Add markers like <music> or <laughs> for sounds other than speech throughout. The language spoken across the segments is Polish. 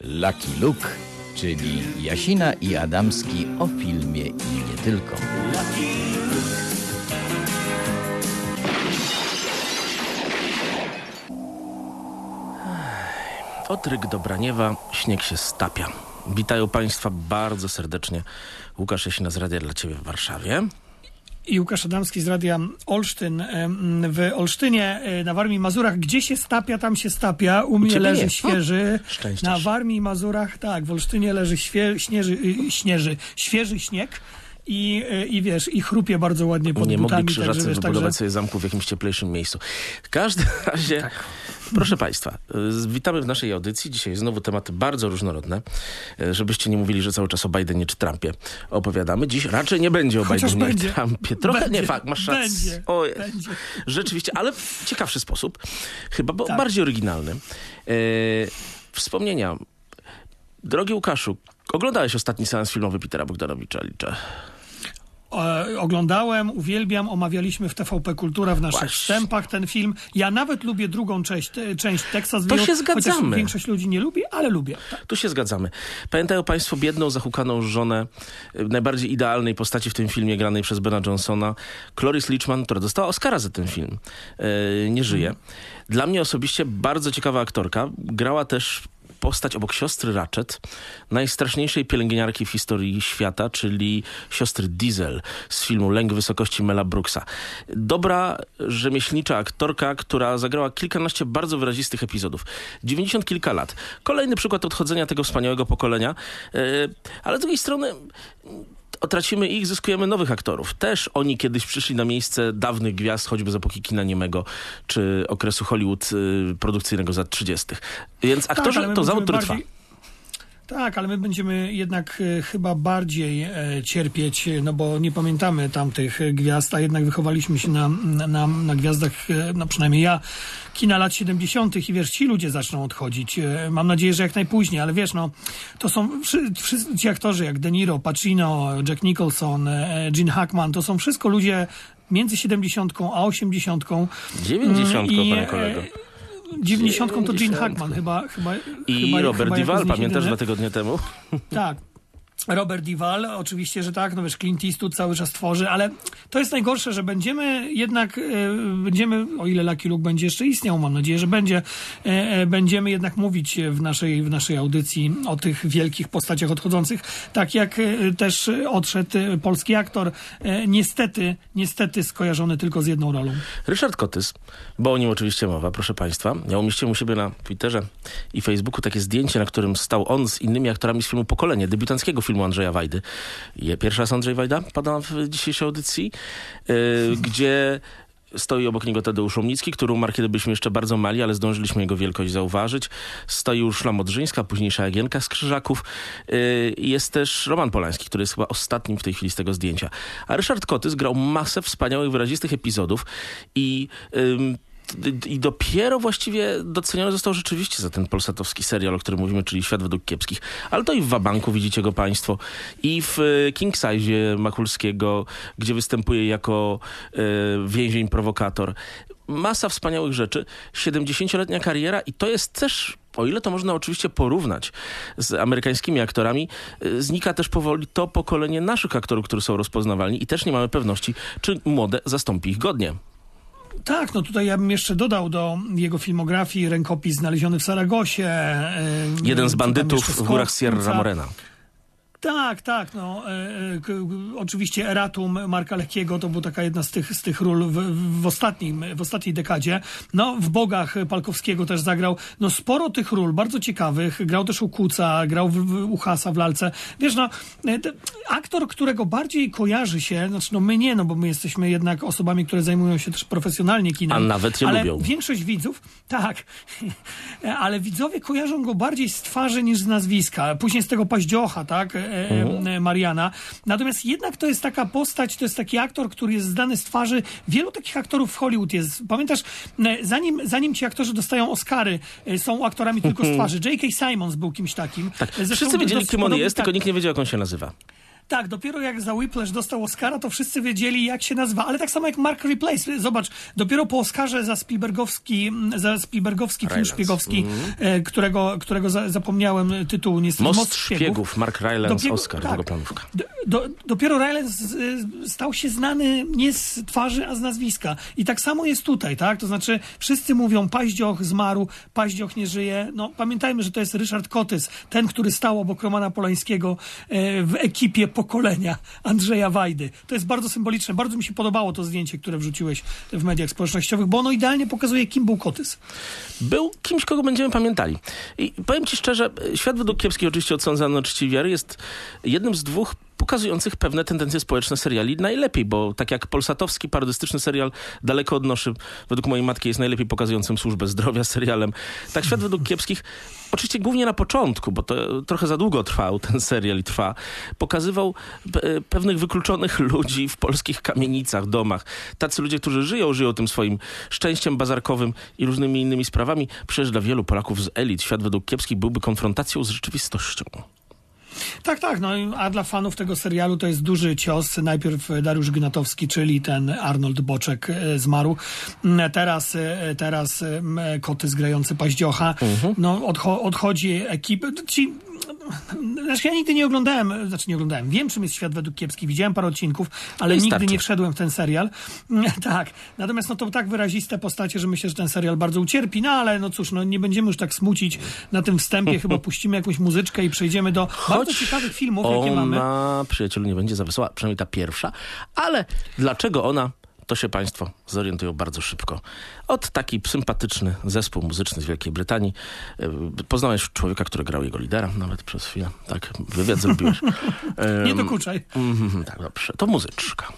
Lucky Luke, czyli Jasina i Adamski o filmie i nie tylko. Otryk Dobraniewa, śnieg się stapia. Witają Państwa bardzo serdecznie. Łukasz Jasina z Radia dla Ciebie w Warszawie. I Łukasz Adamski z Radia Olsztyn. W Olsztynie e, na Warmii i Mazurach, gdzie się stapia, tam się stapia. U mnie leży nie. świeży. Na Warmii i Mazurach, tak, w Olsztynie leży świe, śnieży, śnieży, świeży śnieg. I, I wiesz, i chrupie bardzo ładnie pod nie mogli butami. krzyżacy także, wiesz, wybudować także, sobie zamku w jakimś cieplejszym miejscu. W każdym <laughs> razie, Tak. proszę Państwa, witamy w naszej audycji. Dzisiaj znowu tematy bardzo różnorodne. Y, Żebyście nie mówili, że cały czas o Bidenie czy Trumpie opowiadamy. Dziś raczej nie będzie o Chociaż Bidenie będzie. i Trumpie. Trochę, Będzie. nie, fakt, masz rację. Rzeczywiście, ale w ciekawszy sposób. Chyba, bo Tak. bardziej oryginalny. Y, Wspomnienia. Drogi Łukaszu, oglądałeś ostatni seans filmowy Petera Bogdanowicza, liczę. E, oglądałem, uwielbiam, omawialiśmy w TVP Kultura w naszych Właśnie. wstępach ten film. Ja nawet lubię drugą część, te- część Texas To się zgadzamy. większość ludzi nie lubi, ale lubię. Tak. Tu się zgadzamy. Pamiętają Państwo biedną, zahukaną żonę y, najbardziej idealnej postaci w tym filmie, granej przez Bena Johnsona, Cloris Leachman, która dostała Oscara za ten film. Yy, nie żyje. Dla mnie osobiście bardzo ciekawa aktorka. Grała też postać obok siostry Ratchet, najstraszniejszej pielęgniarki w historii świata, czyli siostry Diesel z filmu Lęk Wysokości Mela Brooksa. Dobra, rzemieślnicza aktorka, która zagrała kilkanaście bardzo wyrazistych epizodów. 90 kilka lat. Kolejny przykład odchodzenia tego wspaniałego pokolenia, yy, ale z drugiej strony tracimy ich, zyskujemy nowych aktorów. Też oni kiedyś przyszli na miejsce dawnych gwiazd, choćby z epoki kina niemego, czy okresu Hollywood y, produkcyjnego z lat 30. Więc aktorzy Tak, to zawód, który trwa. Tak, ale my będziemy jednak e, chyba bardziej e, cierpieć, e, no bo nie pamiętamy tamtych gwiazd, a jednak wychowaliśmy się na, na, na gwiazdach, no przynajmniej ja, kina lat 70. i wiesz, ci ludzie zaczną odchodzić. Mam nadzieję, że jak najpóźniej, ale wiesz, no, to są wszy, wszyscy ci aktorzy jak De Niro, Pacino, Jack Nicholson, Gene Hackman, to są wszystko ludzie między 70 a 80. 90, I, panie kolego. 90 to Gene 90. Hackman, chyba, chyba I chyba, Robert chyba Duval, pamiętasz dwa tygodnie temu? Tak. Robert Duval, oczywiście, że tak, no wiesz, Clint Eastwood cały czas tworzy, ale to jest najgorsze, że będziemy jednak, e, będziemy, o ile Lucky Luke będzie jeszcze istniał, mam nadzieję, że będzie, e, e, będziemy jednak mówić w naszej, w naszej audycji o tych wielkich postaciach odchodzących, tak jak e, też odszedł e, polski aktor, e, niestety, niestety skojarzony tylko z jedną rolą. Ryszard Kotys, bo o nim oczywiście mowa, proszę Państwa. Ja umieściłem u siebie na Twitterze i Facebooku takie zdjęcie, na którym stał on z innymi aktorami z filmu Pokolenie, debiutanckiego filmu Andrzeja Wajdy. Pierwszy raz Andrzej Wajda pada w dzisiejszej audycji, yy, gdzie Stoi obok niego Tadeusz Omnicki, który umarł, kiedy byliśmy jeszcze bardzo mali, ale zdążyliśmy jego wielkość zauważyć. Stoi Urszula Modrzyńska, późniejsza Jagienka z Krzyżaków. Yy, Jest też Roman Polański, który jest chyba ostatnim w tej chwili z tego zdjęcia. A Ryszard Kotys grał masę wspaniałych, wyrazistych epizodów i... ym, i dopiero właściwie doceniony został rzeczywiście za ten polsatowski serial, o którym mówimy, czyli Świat według kiepskich. Ale to i w Wabanku widzicie go państwo. I w e, King Size Machulskiego, gdzie występuje jako e, więzień prowokator. Masa wspaniałych rzeczy. 70-letnia kariera i to jest też o ile to można oczywiście porównać z amerykańskimi aktorami, e, znika też powoli to pokolenie naszych aktorów, którzy są rozpoznawalni i też nie mamy pewności, czy młode zastąpi ich godnie. Tak, no tutaj ja bym jeszcze dodał do jego filmografii rękopis znaleziony w Saragosie. e, Jeden z bandytów w górach Sierra Morena. Tak, tak, no. E, e, oczywiście Eratum Marka Lekkiego to była taka jedna z tych, z tych ról w, w, ostatnim, w ostatniej dekadzie. No, w Bogach Palkowskiego też zagrał. No, sporo tych ról, bardzo ciekawych. Grał też u Kuca, grał w, w, u Hasa w Lalce. Wiesz, no, e, te, aktor, którego bardziej kojarzy się, znaczy no my nie, no bo my jesteśmy jednak osobami, które zajmują się też profesjonalnie kinem. A nawet je ale lubią. Większość widzów, <laughs> tak, <laughs> ale widzowie kojarzą go bardziej z twarzy niż z nazwiska. Później z tego paździocha, tak, e, e, Mariana. Natomiast jednak to jest taka postać, to jest taki aktor, który jest znany z twarzy. Wielu takich aktorów w Hollywood jest. Pamiętasz, e, zanim, zanim ci aktorzy dostają Oscary, są aktorami tylko z <laughs> twarzy. J.K. Simons był kimś takim. Tak, Zresztą wszyscy wiedzieli, kim on jest, tak, tylko nikt nie wiedział, jak on się nazywa. Tak, dopiero jak za Whiplash dostał Oscara, to wszyscy wiedzieli, jak się nazywa. Ale tak samo jak Mark Replace. Zobacz, dopiero po Oscarze za Spielbergowski, za Spielbergowski film szpiegowski, e, którego, którego za, zapomniałem tytułu niestety. Most, szpiegów, Mark Rylance, Dopiero- Oscar, tak. drugoplanówka. Do, do, dopiero Rylance z- stał się znany nie z twarzy, a z nazwiska. I tak samo jest tutaj, tak? To znaczy, wszyscy mówią, Paździoch zmarł, Paździoch nie żyje. No, pamiętajmy, że to jest Ryszard Kotys, ten, który stał obok Romana Polańskiego e, w ekipie pokolenia Andrzeja Wajdy. To jest bardzo symboliczne. Bardzo mi się podobało to zdjęcie, które wrzuciłeś w mediach społecznościowych, bo ono idealnie pokazuje, kim był Kotys. Był kimś, kogo będziemy pamiętali. I powiem ci szczerze, Świat według Kiepski, oczywiście odsądzany od czci wiary, jest jednym z dwóch pokazujących pewne tendencje społeczne seriali najlepiej, bo tak jak polsatowski, parodystyczny serial Daleko od noszy, według mojej matki jest najlepiej pokazującym służbę zdrowia serialem, tak Świat według Kiepskich, oczywiście głównie na początku, bo to trochę za długo trwał ten serial i trwa, pokazywał pe- pewnych wykluczonych ludzi w polskich kamienicach, domach. Tacy ludzie, którzy żyją, żyją tym swoim szczęściem bazarkowym i różnymi innymi sprawami. Przecież dla wielu Polaków z elit Świat według Kiepskich byłby konfrontacją z rzeczywistością. Tak, tak, no a dla fanów tego serialu to jest duży cios. Najpierw Dariusz Gnatowski, czyli ten Arnold Boczek e, zmarł. Mm, Teraz, e, teraz e, m, Kotys grający Paździocha. No, odcho- odchodzi ekipa. Ci, znaczy ja nigdy nie oglądałem, znaczy nie oglądałem, wiem czym jest Świat według Kiepski, widziałem parę odcinków, ale I nigdy nie wszedłem w ten serial. <laughs> Tak, natomiast no to tak wyraziste postacie, że myślę, że ten serial bardzo ucierpi, no ale no cóż, no nie będziemy już tak smucić na tym wstępie, chyba <laughs> puścimy jakąś muzyczkę i przejdziemy do bardzo ciekawych filmów, jakie mamy. Ona, przyjacielu, nie będzie za wesoła, przynajmniej ta pierwsza, ale dlaczego ona, to się Państwo zorientują bardzo szybko. Od taki sympatyczny zespół muzyczny z Wielkiej Brytanii. E, Poznałeś człowieka, który grał jego lidera nawet przez chwilę. Tak, wywiad zrobiłeś. <laughs> Nie dokuczaj. Mhm, tak, dobrze. To muzyczka.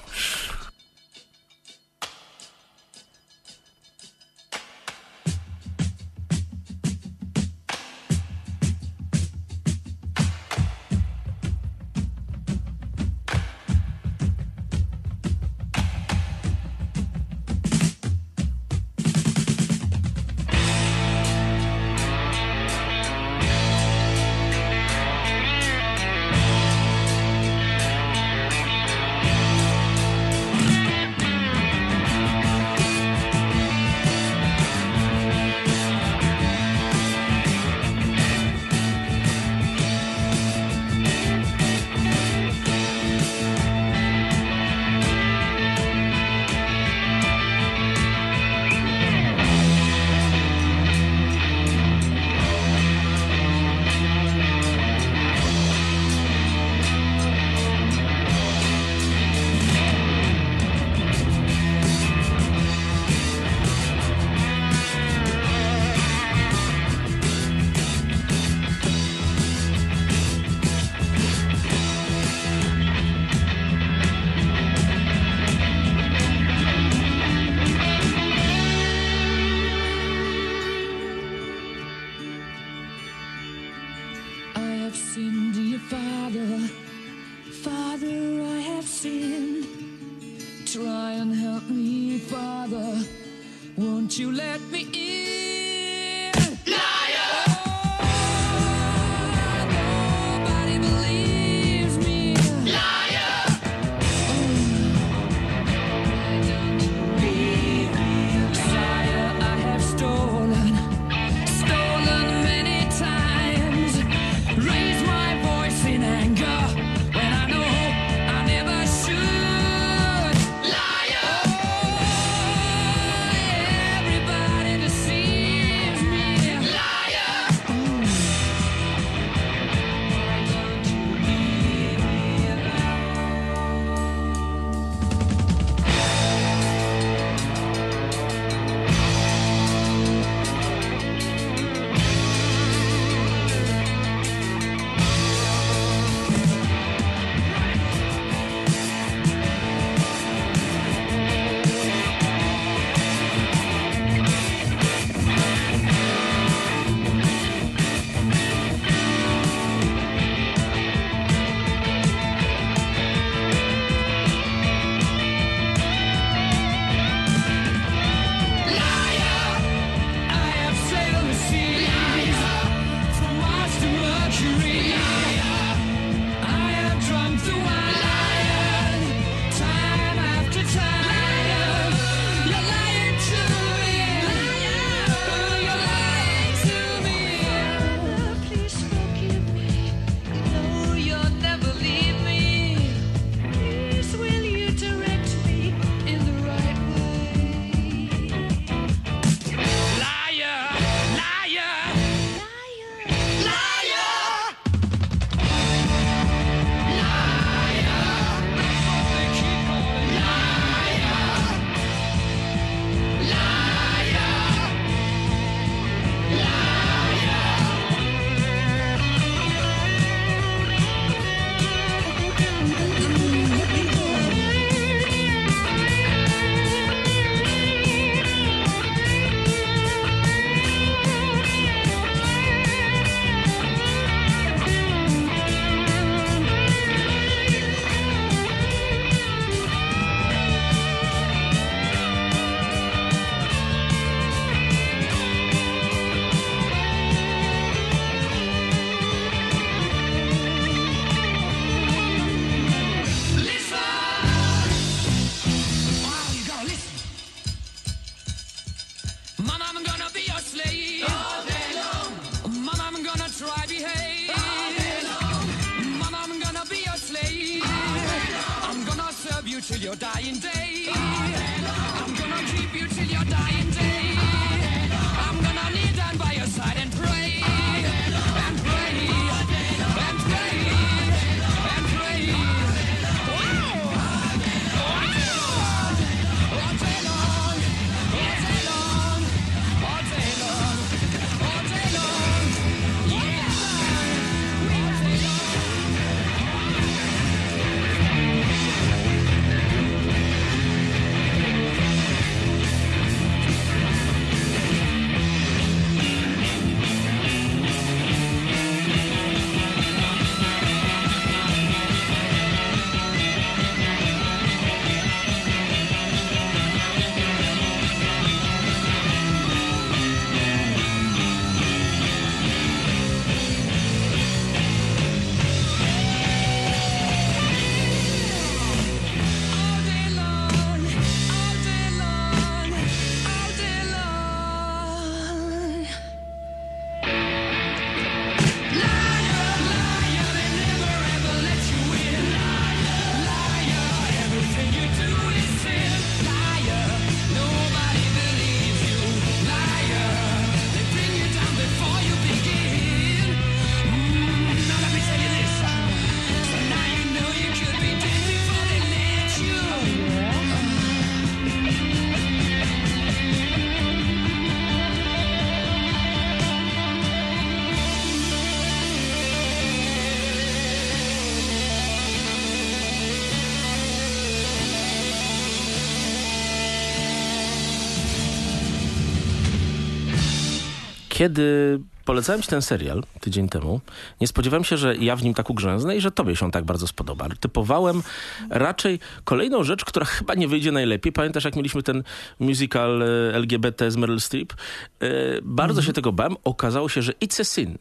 Kiedy polecałem ci ten serial tydzień temu, nie spodziewałem się, że ja w nim tak ugrzęznę i że tobie się on tak bardzo spodoba. Typowałem raczej kolejną rzecz, która chyba nie wyjdzie najlepiej. Pamiętasz, jak mieliśmy ten musical e, LGBT z Meryl Streep? E, Bardzo się tego bałem. Okazało się, że It's a Sin,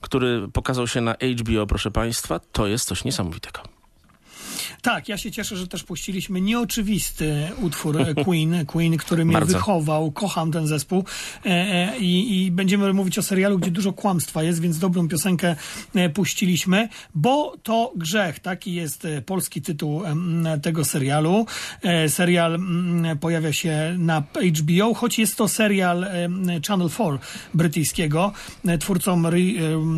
który pokazał się na HBO, proszę państwa, to jest coś niesamowitego. Tak, ja się cieszę, że też puściliśmy nieoczywisty utwór e, <laughs> Queen, Queen, który mnie Bardzo. wychował. Kocham ten zespół e, e, i, i będziemy mówić o serialu, gdzie dużo kłamstwa jest, więc dobrą piosenkę e, puściliśmy, bo to grzech. Taki jest polski tytuł tego serialu. Serial mm, pojawia się na HBO, choć jest to serial Channel 4 brytyjskiego. Twórcą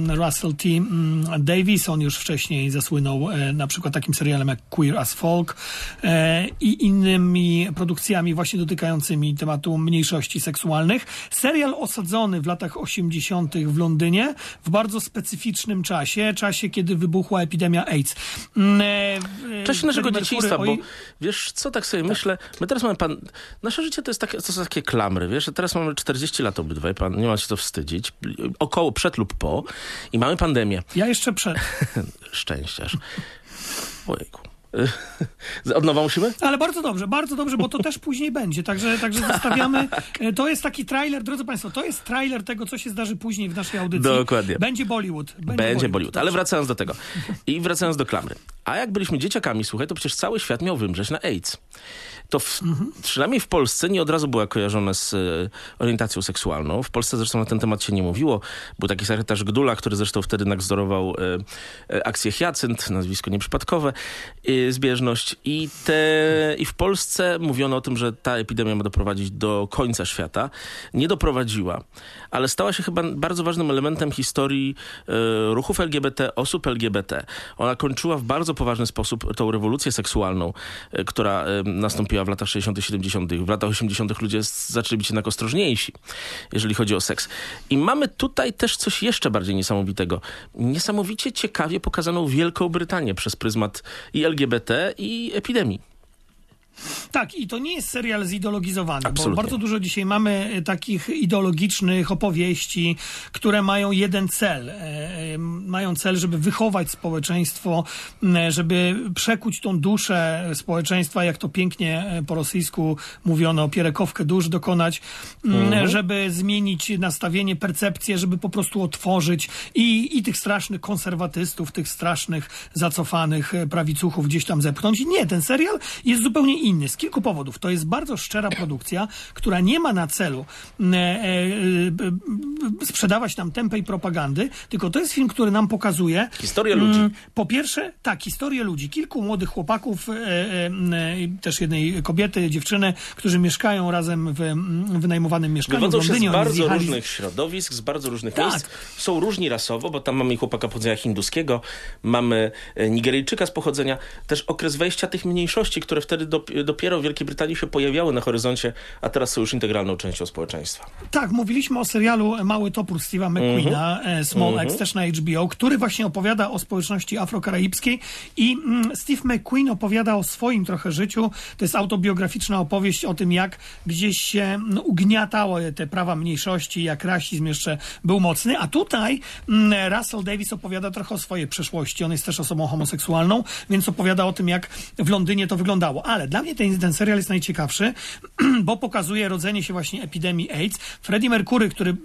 Russell T. mm, Davis, on już wcześniej zasłynął na przykład takim serialem jak Queer as Folk e, i innymi produkcjami właśnie dotykającymi tematu mniejszości seksualnych. Serial osadzony w latach 80. w Londynie w bardzo specyficznym czasie, czasie kiedy wybuchła epidemia AIDS. Mm, e, Freddie naszego dzieciństwa, bo wiesz co, tak sobie myślę, my teraz mamy pan, nasze życie to jest takie, to są takie klamry, wiesz, teraz mamy 40 lat obydwaj, pan nie ma się to wstydzić, około, przed lub po i mamy pandemię. Ja jeszcze przed. <laughs> Szczęściarz. Ojejku. Od nowa musimy? Ale bardzo dobrze, bardzo dobrze, bo to też <laughs> później będzie. Także, także zostawiamy. e, To jest taki trailer, drodzy Państwo, to jest trailer tego, co się zdarzy później w naszej audycji. Dokładnie. Będzie Bollywood. Będzie, Będzie Bollywood. Ale wracając do tego. I wracając do klamry. A jak byliśmy dzieciakami, słuchaj, to przecież cały świat miał wymrzeć na AIDS. To w, przynajmniej w Polsce nie od razu była kojarzona z e, orientacją seksualną. W Polsce zresztą na ten temat się nie mówiło. Był taki sekretarz Gdula, który zresztą wtedy nadzorował e, e, akcję Hyacynt, nazwisko nieprzypadkowe, zbieżność. I, te, I w Polsce mówiono o tym, że ta epidemia ma doprowadzić do końca świata. Nie doprowadziła, ale stała się chyba bardzo ważnym elementem historii ruchów LGBT, osób LGBT. Ona kończyła w bardzo poważny sposób tą rewolucję seksualną, która e, nastąpiła w latach 60., 70., w latach 80. ludzie zaczęli być jednak ostrożniejsi, jeżeli chodzi o seks. I mamy tutaj też coś jeszcze bardziej niesamowitego. Niesamowicie ciekawie pokazaną Wielką Brytanię przez pryzmat i LGBT, i epidemii. Tak, i to nie jest serial zideologizowany, bo Absolutnie. bardzo dużo dzisiaj mamy e, takich ideologicznych opowieści, które mają jeden cel. E, e, Mają cel, żeby wychować społeczeństwo, m, żeby przekuć tą duszę społeczeństwa, jak to pięknie e, po rosyjsku mówiono, pierekowkę dusz dokonać, m, żeby zmienić nastawienie, percepcję, żeby po prostu otworzyć i, i tych strasznych konserwatystów, tych strasznych, zacofanych e, prawicuchów gdzieś tam zepchnąć. I nie, ten serial jest zupełnie inny z kilku powodów. To jest bardzo szczera produkcja, która nie ma na celu e, e, e, sprzedawać nam tempej propagandy, tylko to jest film, który nam pokazuje Historię ludzi. Mm, Po pierwsze, tak, historię ludzi. Kilku młodych chłopaków, e, też jednej kobiety, dziewczyny, którzy mieszkają razem w mm, wynajmowanym mieszkaniu Wywodzą w z Londynie. Oni bardzo zjechali- różnych środowisk, z bardzo różnych Tak. miejsc. Są różni rasowo, bo tam mamy chłopaka pochodzenia hinduskiego, mamy Nigeryjczyka z pochodzenia. Też okres wejścia tych mniejszości, które wtedy dop- dopiero w Wielkiej Brytanii się pojawiały na horyzoncie, a teraz są już integralną częścią społeczeństwa. Tak, mówiliśmy o serialu Mały Topór Steve'a McQueena, Mhm. e, Small Axe, też na HBO, który właśnie opowiada o społeczności afrokaraibskiej i mm, Steve McQueen opowiada o swoim trochę życiu. To jest autobiograficzna opowieść o tym, jak gdzieś się mm, ugniatało te prawa mniejszości, jak rasizm jeszcze był mocny, a tutaj mm, Russell Davis opowiada trochę o swojej przeszłości. On jest też osobą homoseksualną, więc opowiada o tym, jak w Londynie to wyglądało. Ale dla mnie ten, ten serial jest najciekawszy, <clears throat> bo pokazuje rodzenie się właśnie epidemii AIDS. Freddie Mercury, który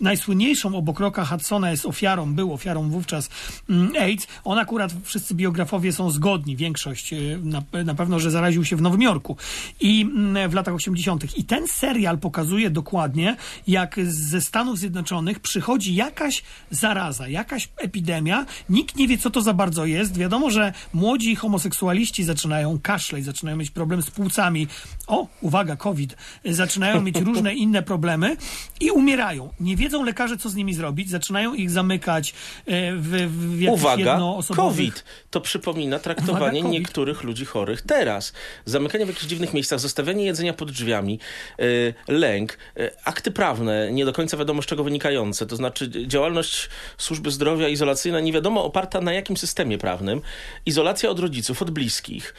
najsłynniejszą obok Rocka Hudsona jest ofiarą, był ofiarą wówczas mm, AIDS, on akurat, wszyscy biografowie są zgodni, większość y, na, na pewno, że zaraził się w Nowym Jorku i mm, w latach 80. I ten serial pokazuje dokładnie, jak ze Stanów Zjednoczonych przychodzi jakaś zaraza, jakaś epidemia, nikt nie wie, co to za bardzo jest. Wiadomo, że młodzi homoseksualiści zaczynają kaszleć, zaczynają mieć problem z płucami. O, uwaga, COVID. Zaczynają mieć różne <laughs> inne problemy i umierają. Nie wiedzą lekarze, co z nimi zrobić. Zaczynają ich zamykać e, w, w jakichś Uwaga. COVID. To przypomina traktowanie Uwaga, niektórych ludzi chorych teraz. Zamykanie w jakichś dziwnych miejscach, zostawianie jedzenia pod drzwiami, y, lęk, y, akty prawne, nie do końca wiadomo z czego wynikające, to znaczy działalność służby zdrowia izolacyjna, nie wiadomo oparta na jakim systemie prawnym, izolacja od rodziców, od bliskich.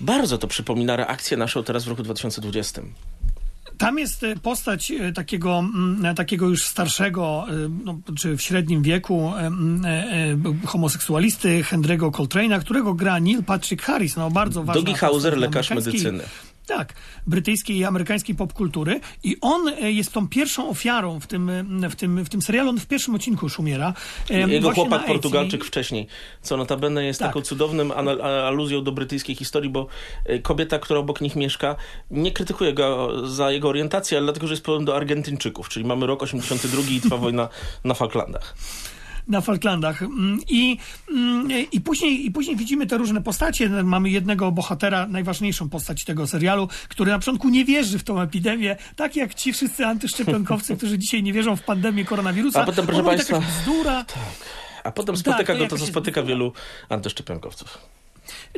Bardzo to przypomina reakcję naszą teraz w roku 2020. Tam jest e, postać e, takiego, mm, takiego już starszego, e, no, czy w średnim wieku e, mm, e, e, homoseksualisty Henry'ego Coltrane'a, którego gra Neil Patrick Harris, no bardzo ważna Dogi Hauser, lekarz medycyny. Tak, brytyjskiej i amerykańskiej popkultury. I on e, jest tą pierwszą ofiarą w tym, e, w tym, w tym serialu. On w pierwszym odcinku już umiera. E, Jego chłopak. Portugalczyk wcześniej, co notabene jest Tak. taką a- aluzją do brytyjskiej historii, bo y, kobieta, która obok nich mieszka, nie krytykuje go za jego orientację, ale dlatego, że jest podobny do Argentyńczyków, czyli mamy rok 82 i trwa wojna na Falklandach. Na Falklandach. Mm, I, mm, i, później, I później widzimy te różne postacie. Mamy jednego bohatera, najważniejszą postać tego serialu, który na początku nie wierzy w tą epidemię, tak jak ci wszyscy antyszczepionkowcy, <laughs> którzy dzisiaj nie wierzą w pandemię koronawirusa. A potem, proszę państwa- bzdura. A potem Tak, spotyka to go to, co spotyka wielu antyszczepionkowców.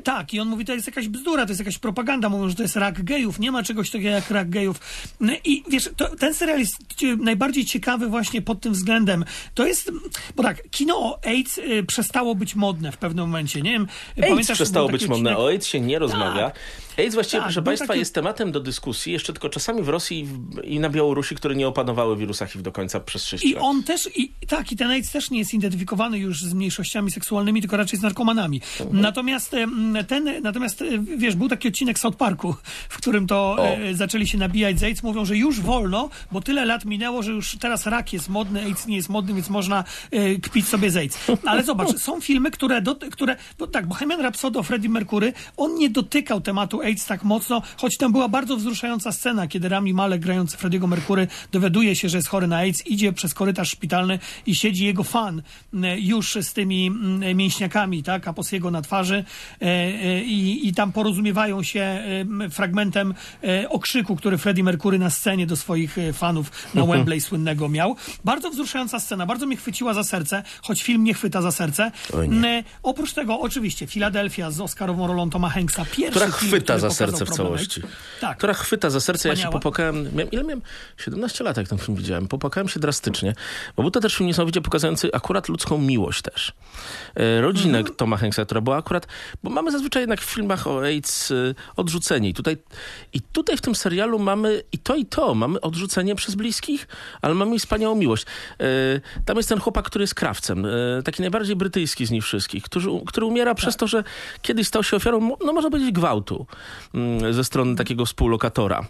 Tak, i on mówi, to jest jakaś bzdura, to jest jakaś propaganda, mówią, że to jest rak gejów, nie ma czegoś takiego jak rak gejów. No I wiesz, to, ten serial jest najbardziej ciekawy właśnie pod tym względem. To jest, bo tak, kino o AIDS y, przestało być modne w pewnym momencie, nie wiem. AIDS że przestało być modne, o AIDS się nie rozmawia. AIDS właściwie, Tak, proszę Państwa, taki- jest tematem do dyskusji, jeszcze tylko czasami w Rosji i na Białorusi, które nie opanowały wirusa HIV do końca przez 6 I lat. on też, i tak, i ten AIDS też nie jest identyfikowany już z mniejszościami seksualnymi, tylko raczej z narkomanami. Mhm. Natomiast ten, natomiast e, wiesz, był taki odcinek South Parku, w którym to O. e, zaczęli się nabijać z AIDS, mówią, że już wolno, bo tyle lat minęło, że już teraz rak jest modny, AIDS nie jest modny, więc można e, kpić sobie z AIDS. Ale zobacz, są filmy, które, do, które bo tak, Bohemian Rhapsody o Freddie Mercury, on nie dotykał tematu AIDS tak mocno, choć tam była bardzo wzruszająca scena, kiedy Rami Malek grający Freddiego Mercury dowiaduje się, że jest chory na AIDS, idzie przez korytarz szpitalny i siedzi jego fan m, już z tymi m, mięśniakami, tak, Aposiego na twarzy e, e, i, i tam porozumiewają się e, fragmentem e, okrzyku, który Freddie Mercury na scenie do swoich e, fanów na <laughs> Wembley słynnego miał. Bardzo wzruszająca scena, bardzo mnie chwyciła za serce, choć film nie chwyta za serce. E, Oprócz tego oczywiście Filadelfia z Oscarową rolą Toma Hanksa, pierwszy która film, chwyta za serce w całości. Tak. Która chwyta za serce. Ja się Wspaniała. popłakałem. Miałem, ile miałem? 17 lat, jak ten film widziałem. Popłakałem się drastycznie, bo był to też film niesamowicie pokazujący akurat ludzką miłość też. E, Rodzinę Mhm. Toma Hanksa, która była akurat, bo mamy zazwyczaj jednak w filmach o AIDS e, odrzucenie. I tutaj, I tutaj w tym serialu mamy i to, i to. Mamy odrzucenie przez bliskich, ale mamy i wspaniałą miłość. E, Tam jest ten chłopak, który jest krawcem. Taki najbardziej brytyjski z nich wszystkich, który, który umiera przez to, że kiedyś stał się ofiarą, no można powiedzieć, gwałtu ze strony takiego współlokatora.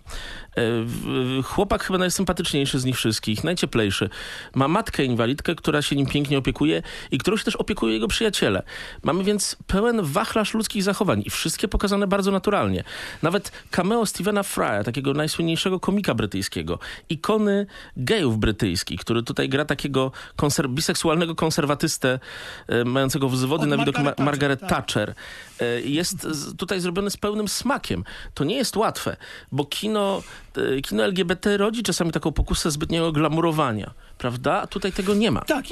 E, Chłopak chyba najsympatyczniejszy z nich wszystkich, najcieplejszy. Ma matkę inwalidkę, która się nim pięknie opiekuje i którą się też opiekuje jego przyjaciele. Mamy więc pełen wachlarz ludzkich zachowań i wszystkie pokazane bardzo naturalnie. Nawet cameo Stevena Frya, takiego najsłynniejszego komika brytyjskiego, ikony gejów brytyjskich, który tutaj gra takiego konser- biseksualnego konserwatystę e, mającego wzwody Od na widok Margaret Ma- Margaret Thatcher, Thatcher, e, jest z- tutaj zrobiony z pełnym smakiem. To nie jest łatwe, bo kino, e, kino LGBT rodzi czasami taką pokusę zbytniego glamurowania, prawda? A tutaj tego nie ma. Tak,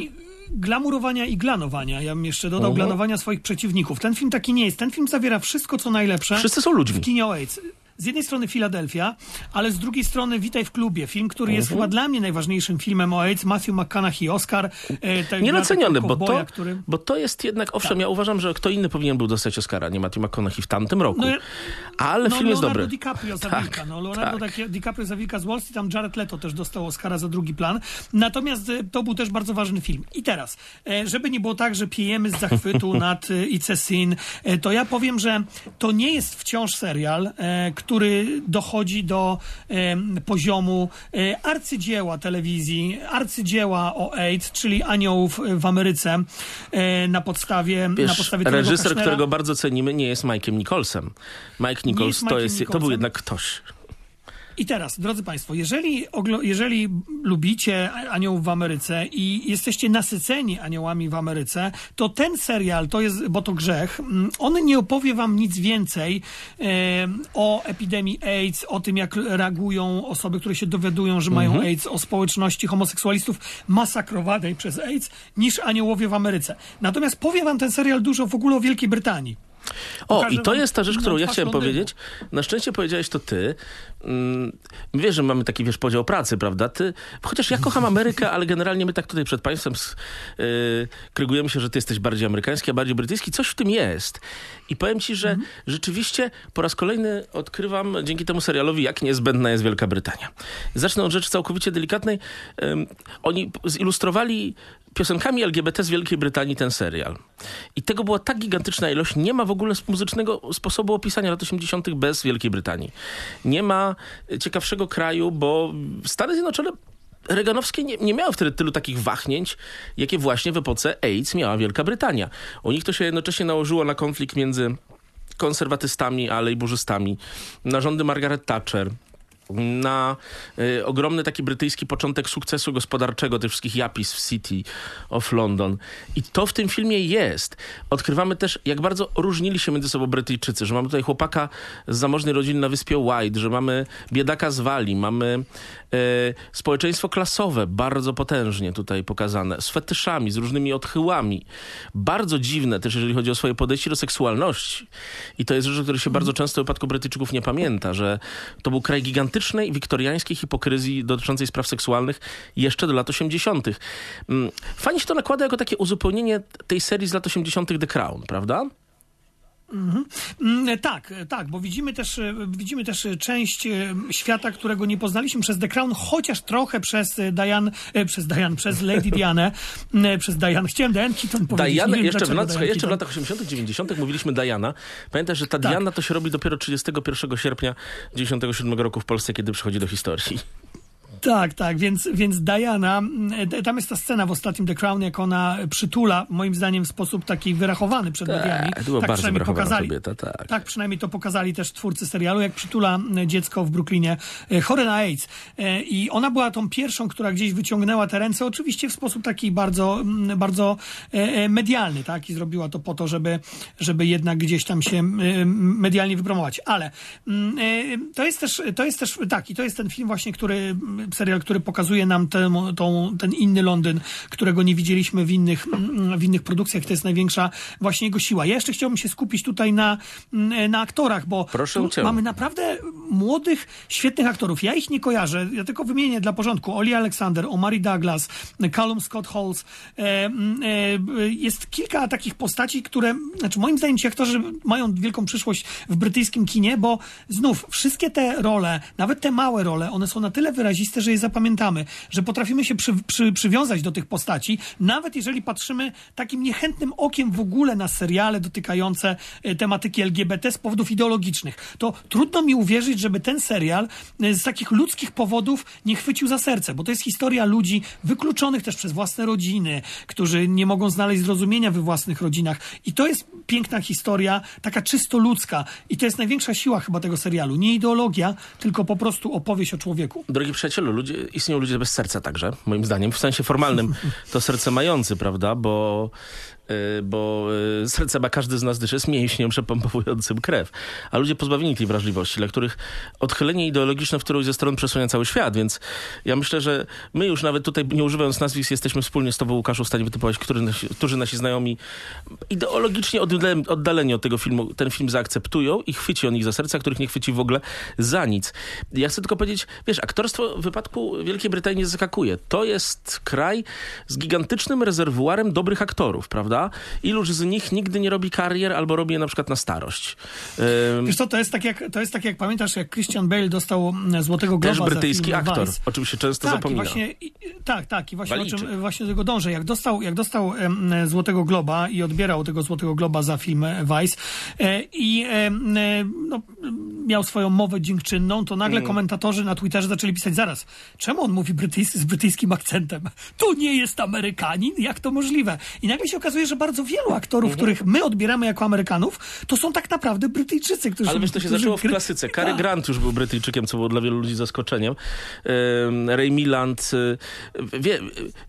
glamurowania i glanowania. Ja bym jeszcze dodał Mhm. glanowania swoich przeciwników. Ten film taki nie jest. Ten film zawiera wszystko, co najlepsze. Wszyscy są ludźmi. W kinie o AIDS. Z jednej strony Filadelfia, ale z drugiej strony Witaj w klubie. Film, który jest Mhm. chyba dla mnie najważniejszym filmem o AIDS. Matthew McConaughey, Oscar. E, tak, Nienaceniony, bo to, który... bo to jest jednak, owszem, ja uważam, że kto inny powinien był dostać Oscara, nie Matthew McConaughey w tamtym roku. No, Ale no, film jest Leonardo dobry. DiCaprio za Tak, Wilka. No, Leonardo tak. Di- DiCaprio za Wilka z Wall Street, tam Jared Leto też dostał Oscara za drugi plan. Natomiast e, to był też bardzo ważny film. I teraz, e, żeby nie było tak, że pijemy z zachwytu <laughs> nad It's a Sin, to ja powiem, że to nie jest wciąż serial, e, który dochodzi do poziomu e, arcydzieła telewizji, arcydzieła o AIDS, czyli Aniołów w Ameryce e, na podstawie, na Wiesz, podstawie Tonego reżyser, Kushnera. którego bardzo cenimy, nie jest Mike'em Nicholsem. Mike Nichols jest to, jest, to był Nicholsem. jednak ktoś. I teraz, drodzy Państwo, jeżeli, jeżeli lubicie Aniołów w Ameryce i jesteście nasyceni aniołami w Ameryce, to ten serial, to jest, bo to grzech, mm, on nie opowie Wam nic więcej e, o epidemii AIDS, o tym, jak reagują osoby, które się dowiadują, że mają AIDS, o społeczności homoseksualistów masakrowanej przez AIDS, niż Aniołowie w Ameryce. Natomiast powie Wam ten serial dużo w ogóle o Wielkiej Brytanii. O, i to jest ta rzecz, którą ja chciałem powiedzieć. Na szczęście powiedziałeś to ty. Mm, Wiesz, że mamy taki, wiesz, podział pracy, prawda? Ty, chociaż ja kocham Amerykę, ale generalnie my tak tutaj przed państwem yy, krygujemy się, że ty jesteś bardziej amerykański, a bardziej brytyjski. Coś w tym jest. I powiem ci, że rzeczywiście po raz kolejny odkrywam dzięki temu serialowi, jak niezbędna jest Wielka Brytania. Zacznę od rzeczy całkowicie delikatnej. Ym, oni zilustrowali piosenkami LGBT z Wielkiej Brytanii ten serial. I tego była tak gigantyczna ilość, nie ma w ogóle muzycznego sposobu opisania lat 80. bez Wielkiej Brytanii. Nie ma ciekawszego kraju, bo Stany Zjednoczone Reganowskie nie, nie miały wtedy tylu takich wahnięć, jakie właśnie w epoce AIDS miała Wielka Brytania. U nich to się jednocześnie nałożyło na konflikt między konserwatystami a lejburzystami, na rządy Margaret Thatcher, na y, ogromny taki brytyjski początek sukcesu gospodarczego tych wszystkich Yapis w City of London. I to w tym filmie jest. Odkrywamy też, jak bardzo różnili się między sobą Brytyjczycy, że mamy tutaj chłopaka z zamożnej rodziny na wyspie White, że mamy biedaka z Walii, mamy społeczeństwo klasowe, bardzo potężnie tutaj pokazane, z fetyszami, z różnymi odchyłami. Bardzo dziwne też, jeżeli chodzi o swoje podejście do seksualności. I to jest rzecz, o której się bardzo często w wypadku Brytyjczyków nie pamięta, że to był kraj gigantycznej wiktoriańskiej hipokryzji dotyczącej spraw seksualnych jeszcze do lat 80. Mm, Fajnie się to nakłada jako takie uzupełnienie tej serii z lat 80. The Crown, prawda? Mm, Tak, tak, bo widzimy też, e, widzimy też e, część e, świata, którego nie poznaliśmy przez The Crown, chociaż trochę przez Diane, przez Diane, przez Lady Dianę, m, przez Diane. Chciałem Diane Keaton powiedzieć. Diana, wiem jeszcze, w, lat, Diane jeszcze w latach 80., 90. mówiliśmy Diana. Pamiętasz, że ta Tak. Diana to się robi dopiero 31 sierpnia 97 roku w Polsce, kiedy przychodzi do historii. Tak, tak, więc, więc Diana, mm, tam jest ta scena w ostatnim The Crown, jak ona przytula, moim zdaniem w sposób taki wyrachowany przed mediami. to była tak bardzo przynajmniej pokazali. kobieta, tak. Tak, przynajmniej to pokazali też twórcy serialu, jak przytula m, dziecko w Brooklynie e, chore na AIDS. E, I ona była tą pierwszą, która gdzieś wyciągnęła te ręce, oczywiście w sposób taki bardzo, mm, bardzo e, e, medialny, tak? I zrobiła to po to, żeby, żeby jednak gdzieś tam się medialnie wypromować. Ale mm, e, to jest też, to jest też, tak, i to jest ten film właśnie, który, serial, który pokazuje nam tę, tą, ten inny Londyn, którego nie widzieliśmy w innych, w innych produkcjach. To jest największa właśnie jego siła. Ja jeszcze chciałbym się skupić tutaj na, mm, na aktorach, bo mamy naprawdę młodych, świetnych aktorów. Ja ich nie kojarzę, ja tylko wymienię dla porządku. Oli Alexander, Omari Douglas, Callum Scott Halls. E, mm, e, jest kilka takich postaci, które, znaczy moim zdaniem ci aktorzy mają wielką przyszłość w brytyjskim kinie, bo znów wszystkie te role, nawet te małe role, one są na tyle wyraziste, oczywiste, że je zapamiętamy, że potrafimy się przy, przy, przywiązać do tych postaci, nawet jeżeli patrzymy takim niechętnym okiem w ogóle na seriale dotykające e, tematyki LGBT z powodów ideologicznych. To trudno mi uwierzyć, żeby ten serial e, z takich ludzkich powodów nie chwycił za serce, bo to jest historia ludzi wykluczonych też przez własne rodziny, którzy nie mogą znaleźć zrozumienia we własnych rodzinach. I to jest piękna historia, taka czysto ludzka. I to jest największa siła chyba tego serialu. Nie ideologia, tylko po prostu opowieść o człowieku. Drogi przyjacielu, ludzie, istnieją ludzie bez serca także, moim zdaniem. W sensie formalnym to serce mający, prawda? Bo, bo y, serce ma każdy z nas, gdyż jest mięśniem przepompowującym krew. A ludzie pozbawieni tej wrażliwości, dla których odchylenie ideologiczne w którąś ze stron przesłania cały świat. Więc ja myślę, że my już nawet tutaj, nie używając nazwisk, jesteśmy wspólnie z tobą, Łukaszu, w stanie wytypować, który nasi, którzy nasi znajomi ideologicznie oddaleni, od tego filmu ten film zaakceptują i chwyci on ich za serce, a których nie chwyci w ogóle za nic. Ja chcę tylko powiedzieć, wiesz, aktorstwo w wypadku Wielkiej Brytanii zaskakuje. To jest kraj z gigantycznym rezerwuarem dobrych aktorów, prawda? Iluż z nich nigdy nie robi karier albo robi je na przykład na starość. Ym, Wiesz co, to jest tak jak, to jest tak jak pamiętasz, jak Christian Bale dostał mm, Złotego Globa też brytyjski aktor, Vice. o czym się często tak, zapomina. I właśnie, i, tak, tak. I właśnie, o czym, właśnie do tego dążę. Jak dostał, jak dostał em, Złotego Globa i odbierał tego Złotego Globa za film Vice e, i e, no, miał swoją mowę dziękczynną, to Mm. nagle komentatorzy na Twitterze zaczęli pisać zaraz, czemu on mówi brytyjski, z brytyjskim akcentem? To nie jest Amerykanin? Jak to możliwe? I nagle się okazuje, że bardzo wielu aktorów, Mhm. których my odbieramy jako Amerykanów, to są tak naprawdę Brytyjczycy, którzy... Ale wiesz, to się zaczęło w klasyce. Cary Tak. Grant już był Brytyjczykiem, co było dla wielu ludzi zaskoczeniem. Ray Milland. y, Wie,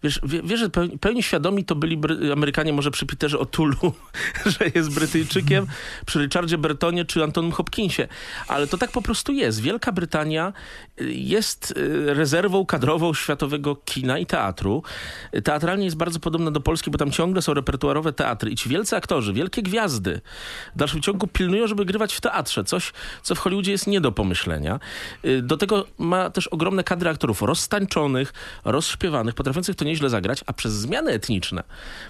wiesz, wie, wiesz, że pełni, pełni świadomi to byli Bry Amerykanie może przy Peterze O'Toolu, <laughs> że jest Brytyjczykiem, przy Richardzie Bertonie czy Antonym Hopkinsie. Ale to tak po prostu jest. Wielka Brytania y, jest y, rezerwą kadrową światowego kina i teatru. Teatralnie jest bardzo podobna do Polski, bo tam ciągle są repertuarowe teatry i ci wielcy aktorzy, wielkie gwiazdy w dalszym ciągu pilnują, żeby grywać w teatrze. Coś, co w Hollywoodzie jest nie do pomyślenia. Y, Do tego ma też ogromne kadry aktorów roztańczonych, rozśpiewanych, potrafiących to nieźle zagrać, a przez zmiany etniczne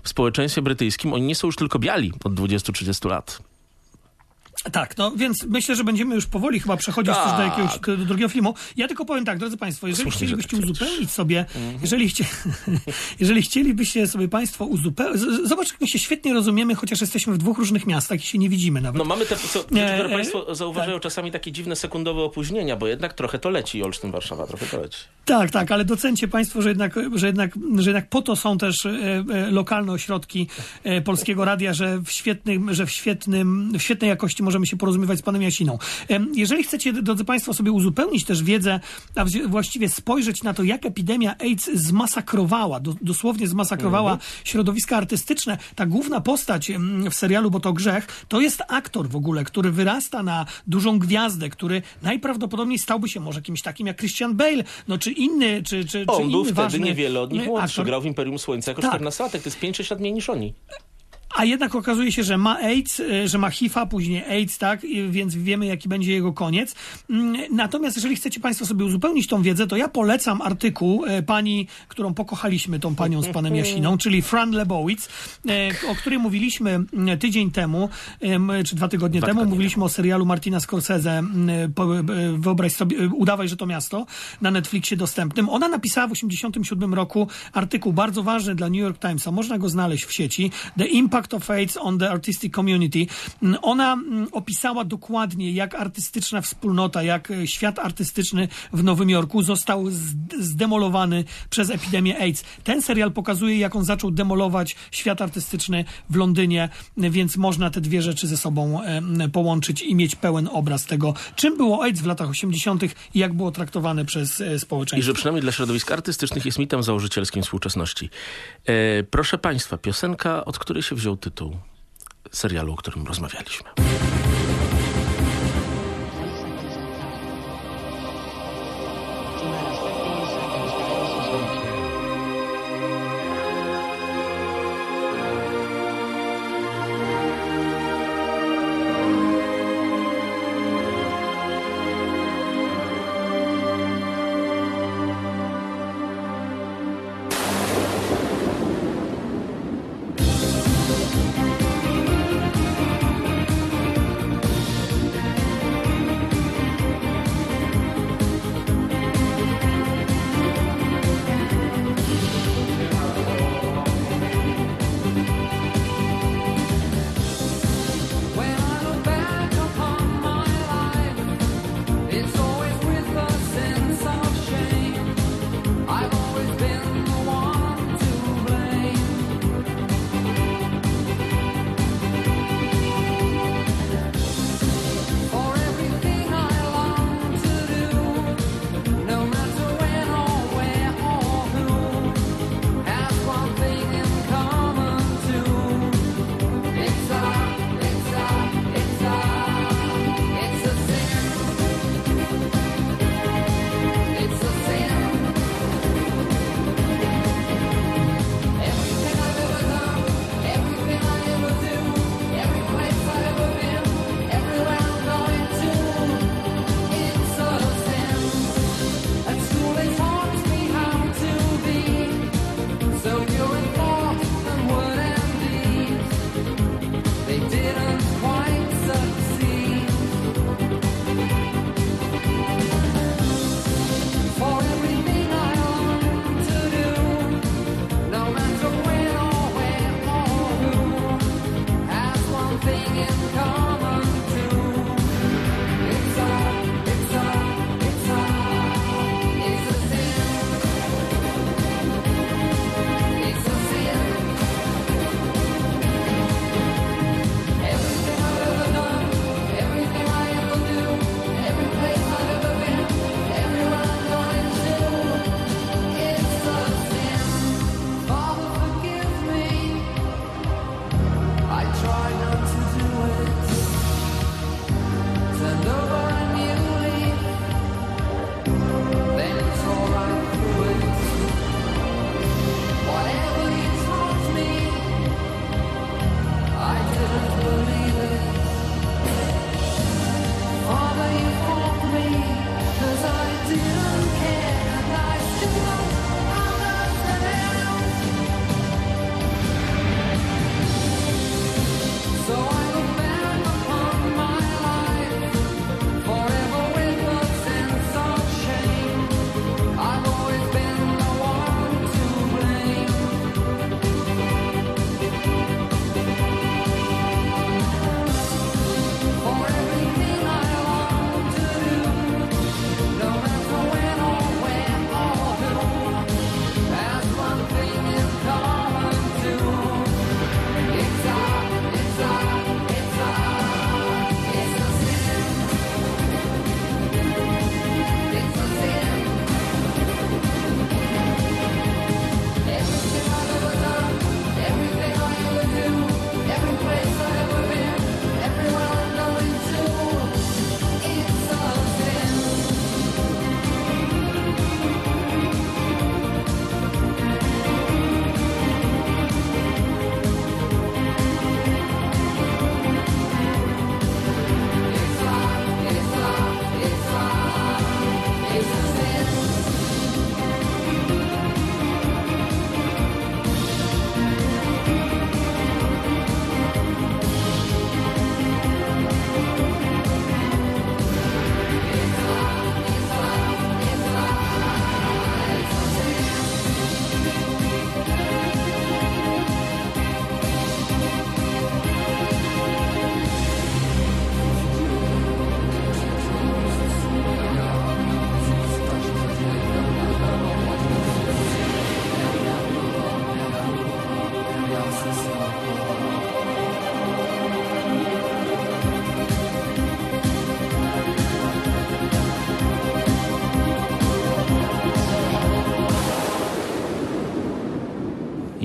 w społeczeństwie brytyjskim oni nie są już tylko biali od 20-30 lat. Tak, no więc myślę, że będziemy już powoli chyba przechodzić Tak. też do jakiegoś do drugiego filmu. Ja tylko powiem tak, drodzy Państwo, jeżeli chcielibyście tak uzupełnić sobie, Mhm. jeżeli, chcie, <laughs> jeżeli chcielibyście sobie Państwo uzupełnić, zobacz, jak my się świetnie rozumiemy, chociaż jesteśmy w dwóch różnych miastach i się nie widzimy nawet. No mamy te, co, e, Państwo zauważają czasami takie dziwne sekundowe opóźnienia, bo jednak trochę to leci Olsztyn, Warszawa, trochę to leci. Tak, tak, ale docencie Państwo, że jednak, że jednak, że jednak po to są też e, e, lokalne ośrodki e, Polskiego Radia, że w, świetnym, że w, świetnym, w świetnej jakości możemy się porozumiewać z Panem Jasiną. Jeżeli chcecie, drodzy Państwo, sobie uzupełnić też wiedzę, a właściwie spojrzeć na to, jak epidemia AIDS zmasakrowała, do, dosłownie zmasakrowała środowiska artystyczne, ta główna postać w serialu Bo to grzech, to jest aktor w ogóle, który wyrasta na dużą gwiazdę, który najprawdopodobniej stałby się może kimś takim jak Christian Bale, no czy inny, czy, czy, czy On inny był wtedy niewiele od nich młodszy, aktor. grał w Imperium Słońca jako Tak. 14-latek, to jest 5-6 lat mniej niż oni. A jednak okazuje się, że ma AIDS, e, że ma HIV-a, później AIDS, tak, więc wiemy, jaki będzie jego koniec. Mm, Natomiast jeżeli chcecie Państwo sobie uzupełnić tą wiedzę, to ja polecam artykuł e, pani, którą pokochaliśmy, tą panią z panem Jasiną, <laughs> czyli Fran Lebowitz, e, o której mówiliśmy mm, tydzień temu, em, czy dwa tygodnie Dwa temu, tygodnie mówiliśmy o serialu Martina Scorsese, mm, wyobraź sobie, udawaj, że to miasto, na Netflixie dostępnym. Ona napisała w 87 roku artykuł bardzo ważny dla New York Timesa, można go znaleźć w sieci, The Impact of AIDS on the Artistic Community. Mm, Ona mm, opisała dokładnie, jak artystyczna wspólnota, jak e, świat artystyczny w Nowym Jorku został zd- zdemolowany przez epidemię AIDS. Ten serial pokazuje, jak on zaczął demolować świat artystyczny w Londynie, więc można te dwie rzeczy ze sobą połączyć i mieć pełen obraz tego, czym było AIDS w latach 80. i jak było traktowane przez e, I społeczeństwo. że przynajmniej dla środowisk artystycznych jest mitem założycielskim współczesności. E, proszę Państwa, piosenka, od której się wziął tytuł serialu, o którym rozmawialiśmy.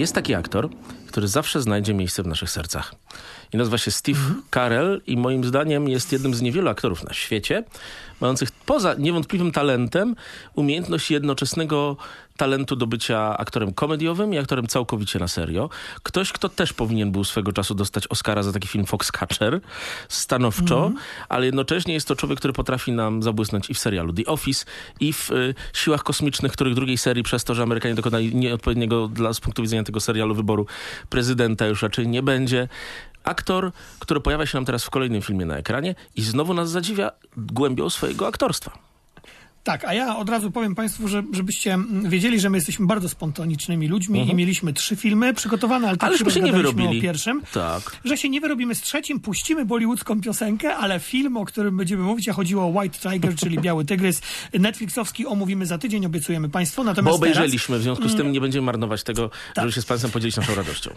Jest taki aktor, który zawsze znajdzie miejsce w naszych sercach. I nazywa się Steve Carell i moim zdaniem jest jednym z niewielu aktorów na świecie, mających poza niewątpliwym talentem umiejętność jednoczesnego talentu do bycia aktorem komediowym i aktorem całkowicie na serio. Ktoś, kto też powinien był swego czasu dostać Oscara za taki film Foxcatcher, stanowczo, ale jednocześnie jest to człowiek, który potrafi nam zabłysnąć i w serialu The Office, i w y, Siłach Kosmicznych, których drugiej serii przez to, że Amerykanie dokonali nieodpowiedniego dla, z punktu widzenia tego serialu wyboru prezydenta już raczej nie będzie. Aktor, który pojawia się nam teraz w kolejnym filmie na ekranie i znowu nas zadziwia głębią swojego aktorstwa. Tak, a ja od razu powiem Państwu, że, żebyście mm, wiedzieli, że my jesteśmy bardzo spontanicznymi ludźmi i mieliśmy trzy filmy przygotowane, ale tak Aleśmy się nie wyrobili. o pierwszym. Tak. Że się nie wyrobimy z trzecim, puścimy bollywoodzką piosenkę, ale film, o którym będziemy mówić, a chodziło o White Tiger, czyli Biały Tygrys, Netflixowski, omówimy za tydzień, obiecujemy Państwu. Natomiast Bo teraz- obejrzeliśmy, w związku z tym nie będziemy marnować tego, żeby się z Państwem podzielić naszą radością.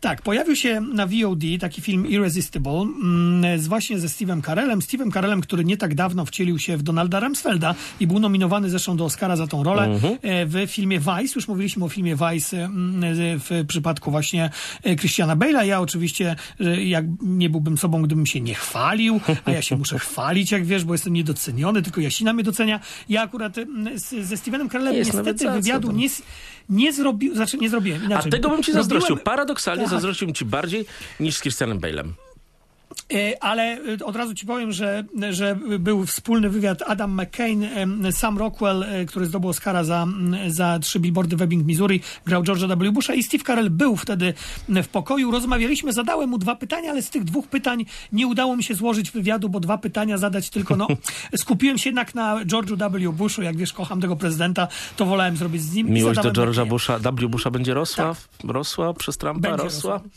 Tak, pojawił się na VOD taki film Irresistible mm, z właśnie ze Steve'em Carellem. Steve'em Carellem, który nie tak dawno wcielił się w Donalda Rumsfelda i był nominowany zresztą do Oscara za tą rolę e, w filmie Vice. Już mówiliśmy o filmie Vice mm, w przypadku właśnie e, Christiana Bale'a. Ja oczywiście, jak nie byłbym sobą, gdybym się nie chwalił, a ja się muszę <laughs> chwalić, jak wiesz, bo jestem niedoceniony, tylko Jasina mnie docenia. Ja akurat mm, z, ze Steve'em Carellem niestety wywiadu nie, nie zrobił, znaczy nie zrobiłem A inaczej. tego bym ci zazdrościł. Paradoksalnie Tak. zazdrościłbym ci bardziej niż z Christianem Bale'em. E, Ale e, od razu ci powiem, że, że był wspólny wywiad Adam McCain, Sam Rockwell, e, który zdobył Oscara za, za trzy billboardy w Ebbing, Missouri, grał George'a W. Busha i Steve Carell był wtedy w pokoju. Rozmawialiśmy, zadałem mu dwa pytania, ale z tych dwóch pytań nie udało mi się złożyć wywiadu, bo dwa pytania zadać tylko, no, <laughs> skupiłem się jednak na George'u W. Bushu, jak wiesz, kocham tego prezydenta, to wolałem zrobić z nim. Miłość do George'a Busha, W. Busha będzie rosła, rosła przez Trumpa, Będzie rosła. rosła.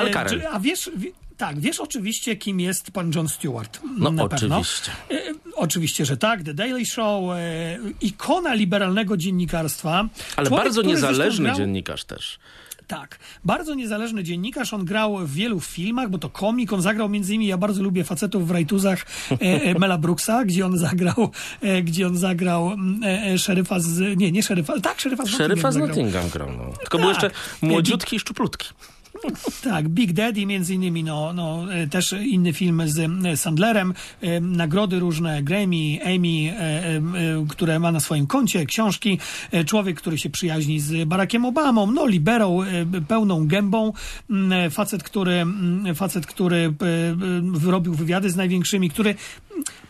Ale Karel. A wiesz, wi- tak, wiesz oczywiście, kim jest pan John Stewart. No na pewno. oczywiście. E, Oczywiście, że tak. The Daily Show, e, ikona liberalnego dziennikarstwa. Ale Człowiek, bardzo niezależny grał, dziennikarz też. Tak, bardzo niezależny dziennikarz. On grał w wielu filmach, bo to komik. On zagrał między innymi, ja bardzo lubię facetów w rajtuzach e, e, <laughs> Mela Brooksa, gdzie on zagrał, e, gdzie on zagrał e, e, szeryfa z, nie, nie szeryfa, tak, szeryfa z Szeryfa z Nottingham. Nottingham grał. No. Tylko był Tak. jeszcze młodziutki i szczuplutki. Tak, Big Daddy między innymi, no, no e, też inny film z e, Sandlerem, e, nagrody różne, Grammy, Emmy, które ma na swoim koncie, książki, człowiek, który się przyjaźni z Barackiem Obamą, no liberał, e, pełną gębą, m, e, facet, który, m, facet, który e, e, robił wywiady z największymi, który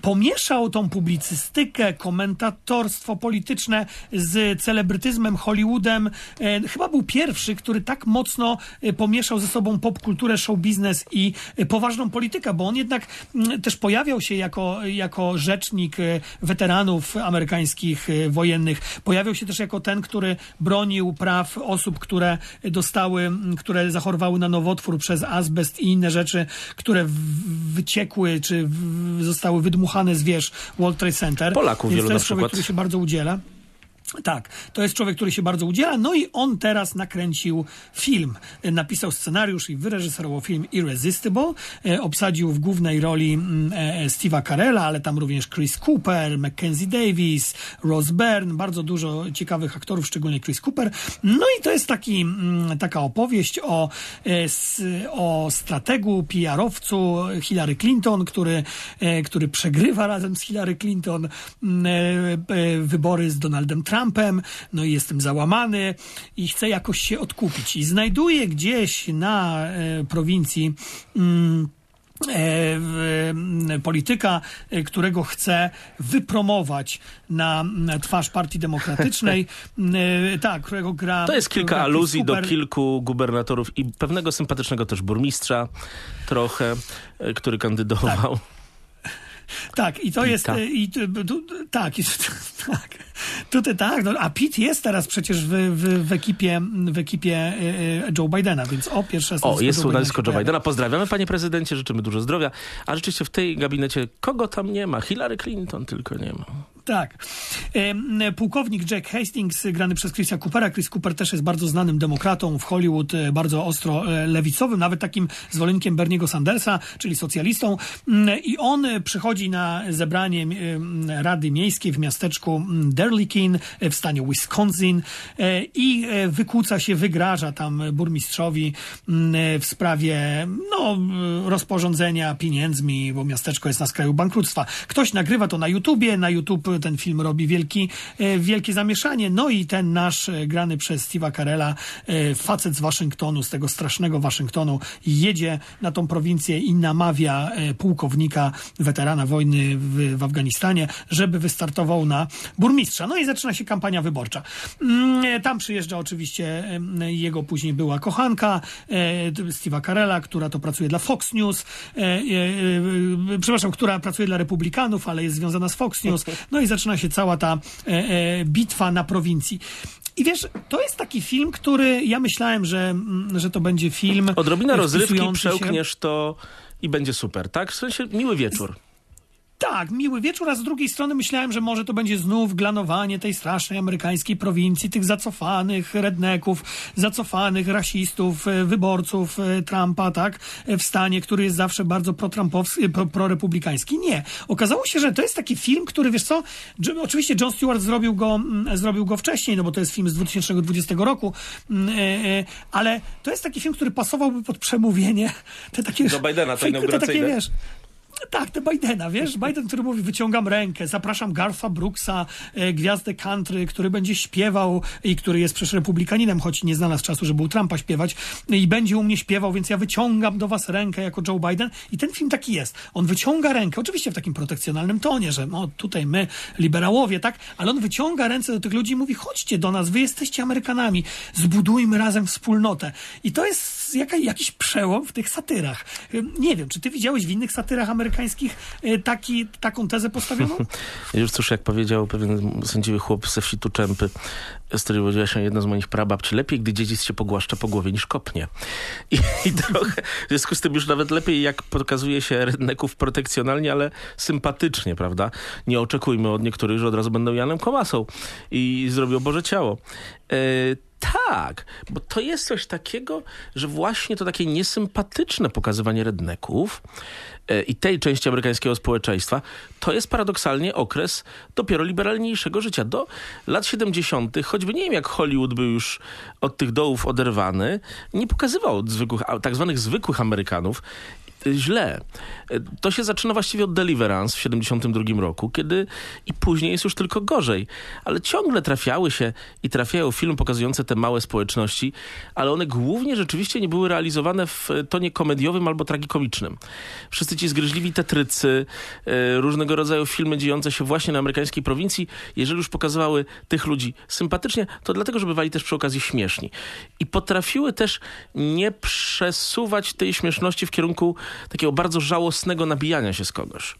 pomieszał tą publicystykę, komentatorstwo polityczne z celebrytyzmem, Hollywoodem. E, chyba był pierwszy, który tak mocno e, pomieszał ze sobą popkulturę, show biznes i e, poważną politykę, bo on jednak mm, też pojawiał się jako, jako rzecznik weteranów amerykańskich wojennych. Pojawiał się też jako ten, który bronił praw osób, które dostały, które zachorowały na nowotwór przez azbest i inne rzeczy, które wyciekły, czy w- zostały wydmuchane z wież World Trade Center. Polaków Więc wielu to na człowiek, przykład. który się bardzo udziela. Tak, to jest człowiek, który się bardzo udziela. No i on teraz nakręcił film. E, Napisał scenariusz i wyreżyserował film Irresistible. E, Obsadził w głównej roli mm, e, Steve'a Carella, ale tam również Chris Cooper, Mackenzie Davis, Rose Byrne, bardzo dużo ciekawych aktorów, szczególnie Chris Cooper. No i to jest taki, mm, taka opowieść o, e, o strategu, PR-owcu Hillary Clinton, który, e, który przegrywa razem z Hillary Clinton mm, e, e, wybory z Donaldem Trumpem, no i jestem załamany i chcę jakoś się odkupić. I znajduję gdzieś na e, prowincji mm, e, polityka, e, którego chce wypromować na, twarz Partii Demokratycznej. <laughs> E, tak, którego gra... To jest kilka aluzji do Cooper. kilku gubernatorów i pewnego sympatycznego też burmistrza trochę, który kandydował. Tak, i to jest. Pita. e, I, tu- tak, i, <laughs> tak. Tutaj tak, no, a Pitt jest teraz przecież w, w, w ekipie, w ekipie e, e, Joe Bidena, więc o pierwsze O, jest tu nazwisko Joe. Bidena. Pozdrawiamy, panie prezydencie, życzymy dużo zdrowia. A rzeczywiście w tej gabinecie kogo tam nie ma? Hillary Clinton tylko nie ma. Tak. Pułkownik Jack Hastings, grany przez Chrisa Coopera. Chris Cooper też jest bardzo znanym demokratą w Hollywood, e, bardzo ostro e, lewicowym, nawet takim zwolennikiem Berniego Sandersa, czyli socjalistą. Mm, I on przychodzi na zebranie Rady Miejskiej w miasteczku mm, Derlikin w stanie Wisconsin e, i wykłóca się, wygraża tam burmistrzowi mm, w sprawie no, rozporządzenia pieniędzmi, bo miasteczko jest na skraju bankructwa. Ktoś nagrywa to na YouTubie, na YouTube ten film robi wielki, e, wielkie zamieszanie. No i ten nasz e, grany przez Steve'a Carella e, facet z Waszyngtonu, z tego strasznego Waszyngtonu, jedzie na tą prowincję i namawia pułkownika, weterana wojny w, w Afganistanie, żeby wystartował na burmistrza. No i zaczyna się kampania wyborcza. Mm, Tam przyjeżdża oczywiście jego później była kochanka Steve'a Carella, która to pracuje dla Fox News, przepraszam, która pracuje dla Republikanów, ale jest związana z Fox News. No i zaczyna się cała ta e, e, bitwa na prowincji. I wiesz, to jest taki film, który ja myślałem, że, mm, że to będzie film. Odrobina e, rozrywki, wpisujący się- przełkniesz to i będzie super, tak? W sensie miły wieczór. Tak, miły wieczór, a z drugiej strony myślałem, że może to będzie znów glanowanie tej strasznej amerykańskiej prowincji, tych zacofanych redneków, zacofanych rasistów, e, wyborców e, Trumpa, tak, e, w stanie, który jest zawsze bardzo pro-trumpowski, pro- prorepublikański. Nie. Okazało się, że to jest taki film, który, wiesz co, oczywiście John Stewart zrobił go, mm, zrobił go wcześniej, no bo to jest film z 2020 roku, mm, ale to jest taki film, który pasowałby pod przemówienie <laughs> te takie... Do Bidena, to <laughs> te takie, inauguracyjne. wiesz, tak, te Bidena, wiesz? Biden, który mówi, wyciągam rękę, zapraszam Garfa Brooksa, e, gwiazdę country, który będzie śpiewał i który jest przecież republikaninem, choć nie znalazł czasu, żeby u Trumpa śpiewać i będzie u mnie śpiewał, więc ja wyciągam do was rękę jako Joe Biden i ten film taki jest. On wyciąga rękę, oczywiście w takim protekcjonalnym tonie, że no tutaj my, liberałowie, tak? Ale on wyciąga ręce do tych ludzi i mówi, chodźcie do nas, wy jesteście Amerykanami, zbudujmy razem wspólnotę. I to jest jaka, jakiś przełom w tych satyrach. Nie wiem, czy ty widziałeś w innych satyrach amerykańskich y, taki, taką tezę postawioną? <laughs> Już cóż, jak powiedział pewien sędziwy chłop ze wsi Tuczępy, z której urodziła się jedna z moich prababci, lepiej, gdy dziedzic się pogłaszcza po głowie niż kopnie. I, <laughs> I trochę, w związku z tym już nawet lepiej, jak pokazuje się redneków protekcjonalnie, ale sympatycznie, prawda? Nie oczekujmy od niektórych, że od razu będą Janem Komasą i zrobią Boże Ciało. E, tak, bo to jest coś takiego, że właśnie to takie niesympatyczne pokazywanie redneków i tej części amerykańskiego społeczeństwa, to jest paradoksalnie okres dopiero liberalniejszego życia. Do lat 70., choćby nie wiem jak Hollywood był już od tych dołów oderwany, nie pokazywał zwykłych, tak zwanych zwykłych Amerykanów źle. E, To się zaczyna właściwie od Deliverance w 72 roku, kiedy i później jest już tylko gorzej. Ale ciągle trafiały się i trafiają filmy pokazujące te małe społeczności, ale one głównie rzeczywiście nie były realizowane w tonie komediowym albo tragikomicznym. Wszyscy ci zgryźliwi tetrycy, e, różnego rodzaju filmy dziejące się właśnie na amerykańskiej prowincji, jeżeli już pokazywały tych ludzi sympatycznie, to dlatego, że bywali też przy okazji śmieszni. I potrafiły też nie przesuwać tej śmieszności w kierunku takiego bardzo żałosnego nabijania się z kogoś.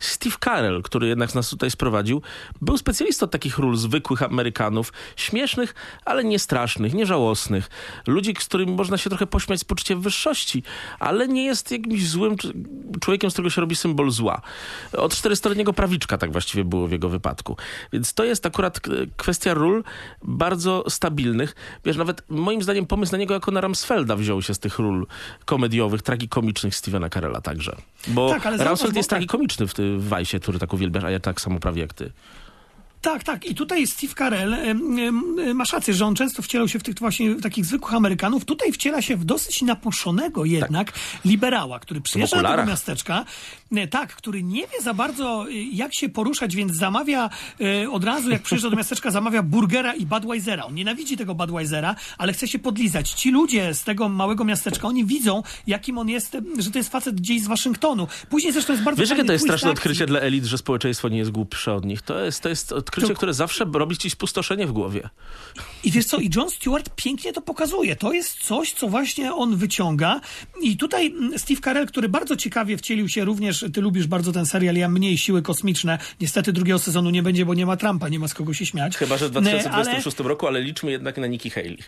Steve Carell, który jednak nas tutaj sprowadził, był specjalistą takich ról zwykłych Amerykanów, śmiesznych, ale nie strasznych, nie żałosnych. Ludzi, z którymi można się trochę pośmiać z poczuciem wyższości, ale nie jest jakimś złym człowiekiem, z którego się robi symbol zła. Od 400-letniego prawiczka tak właściwie było w jego wypadku. Więc to jest akurat k- kwestia ról bardzo stabilnych. Wiesz, nawet moim zdaniem pomysł na niego jako na Ramsfelda wziął się z tych ról komediowych, tragikomicznych Stevena Carella także. Bo Tak, Ramsfeld jest tak- tragikomiczny w, ty, w Wajsie, który tak uwielbiasz, a ja tak samo prawie jak ty. Tak, tak. I tutaj Steve Carell masz rację, że on często wcielał się w tych właśnie takich zwykłych Amerykanów. Tutaj wciela się w dosyć napuszonego jednak liberała, który przyjeżdża do tego miasteczka. e, Tak, który nie wie za bardzo e, jak się poruszać, więc zamawia e, od razu, jak przyjeżdża do miasteczka, <laughs> zamawia burgera i Budweisera. On nienawidzi tego Budweisera, ale chce się podlizać. Ci ludzie z tego małego miasteczka, oni widzą, jakim on jest, że to jest facet gdzieś z Waszyngtonu. Później zresztą jest bardzo Wiesz, jakie to jest straszne akcji. odkrycie dla elit, że społeczeństwo nie jest głupsze od nich? To jest, to jest odkrycie, To- które zawsze robi ci spustoszenie w głowie. I wiesz co, i John Stewart pięknie to pokazuje. To jest coś, co właśnie on wyciąga. I tutaj mm, Steve Carell, który bardzo ciekawie wcielił się również, ty lubisz bardzo ten serial, ja mniej, Siły Kosmiczne. Niestety drugiego sezonu nie będzie, bo nie ma Trumpa, nie ma z kogo się śmiać. Chyba, że w Ne, 2026 roku, ale liczmy jednak na Nikki Haley.